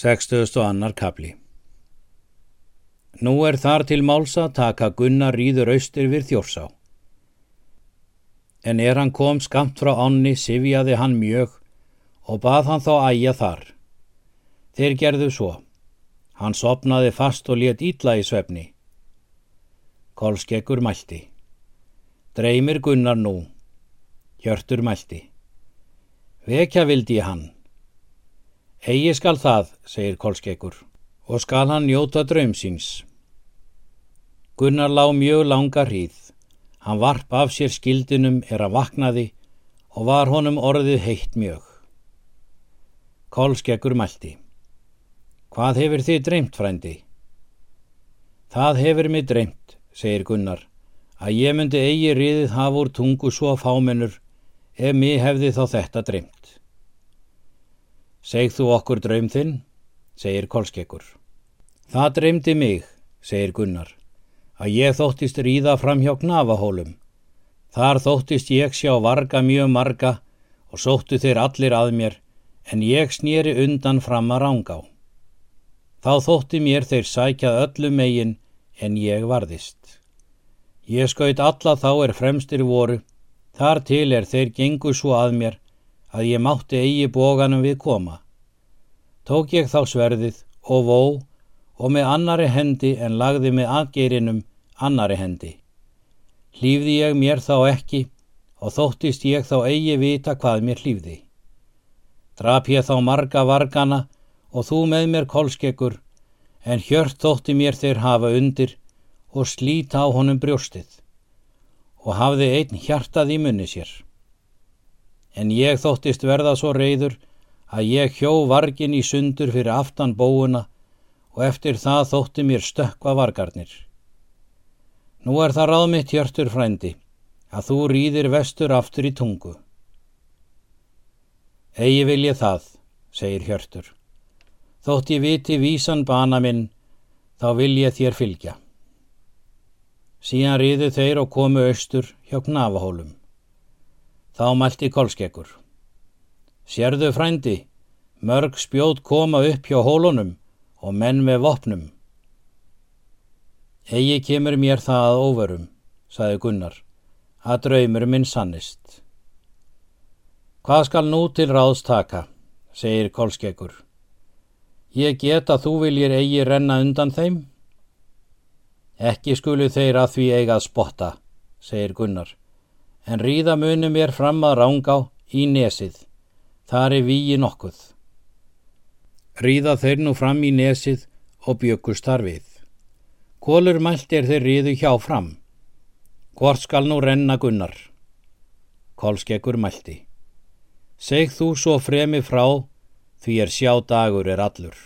60. annar kapli Nú er þar til málsa taka Gunnar rýður austur við þjórsá. En er hann kom skamt frá ánni, sifjaði hann mjög og bað hann þá æja þar. Þeir gerðu svo. Hann sopnaði fast og let ítla í svefni. Kolskekkur mælti. Dreymir Gunnar nú. Hjörtur mælti. Vekja vildi hann. Egi skal það, segir Kolskekkur, og skal hann njóta draumsins. Gunnar lág mjög langa hríð. Hann varp af sér skildinum er að vaknaði og var honum orðið heitt mjög. Kolskekkur mælti. Hvað hefur þið dreymt, frændi? Það hefur mig dreymt, segir Gunnar, að ég myndi eigi riðið hafa úr tungu svo fámennur ef mig hefði þá þetta dreymt. Segð þú okkur draum þinn, segir Kolskekkur. Það dreymdi mig, segir Gunnar, að ég þóttist ríða fram hjá knafahólum. Þar þóttist ég sjá varga mjög marga og sóttu þeir allir að mér, en ég snýri undan fram að rángá. Þá þótti mér þeir sækjað öllu megin en ég varðist. Ég skaut alla þá er fremstir voru, þar til er þeir gengu svo að mér að ég mátti eigi bóganum við koma. Tók ég þá sverðið og vó og með annari hendi en lagði með aðgeirinum annari hendi. Hlýfði ég mér þá ekki og þóttist ég þá eigi vita hvað mér hlýfði. Drap ég þá marga vargana og þú með mér kolskekkur en hjört þótti mér þeir hafa undir og slíta á honum brjóstið og hafði einn hjartað í munni sér en ég þóttist verða svo reyður að ég hjó vargin í sundur fyrir aftan bóuna og eftir það þótti mér stökka vargarnir. Nú er það ráð mitt hjörtur frændi að þú rýðir vestur aftur í tungu. Egi vil ég það, segir hjörtur. Þótt ég viti vísan bana minn, þá vil ég þér fylgja. Síðan rýðu þeir og komu austur hjá knafahólum. Þá mælti kolskekkur. Sérðu frændi, mörg spjót koma upp hjá hólunum og menn með vopnum. Egi kemur mér það að óverum, saði Gunnar, að draumur minn sannist. Hvað skal nú til ráðs taka, segir kolskekkur. Ég get að þú viljir eigi renna undan þeim? Ekki skulu þeir að því eigað spotta, segir Gunnar en ríða munum er fram að rángá í nesið. Þar er víi nokkuð. Ríða þeir nú fram í nesið og bjökust þar við. Kólur mælt er þeir ríðu hjá fram. Hvort skal nú renna gunnar? Kólskekkur mælti. Segð þú svo fremi frá því er sjá dagur er allur.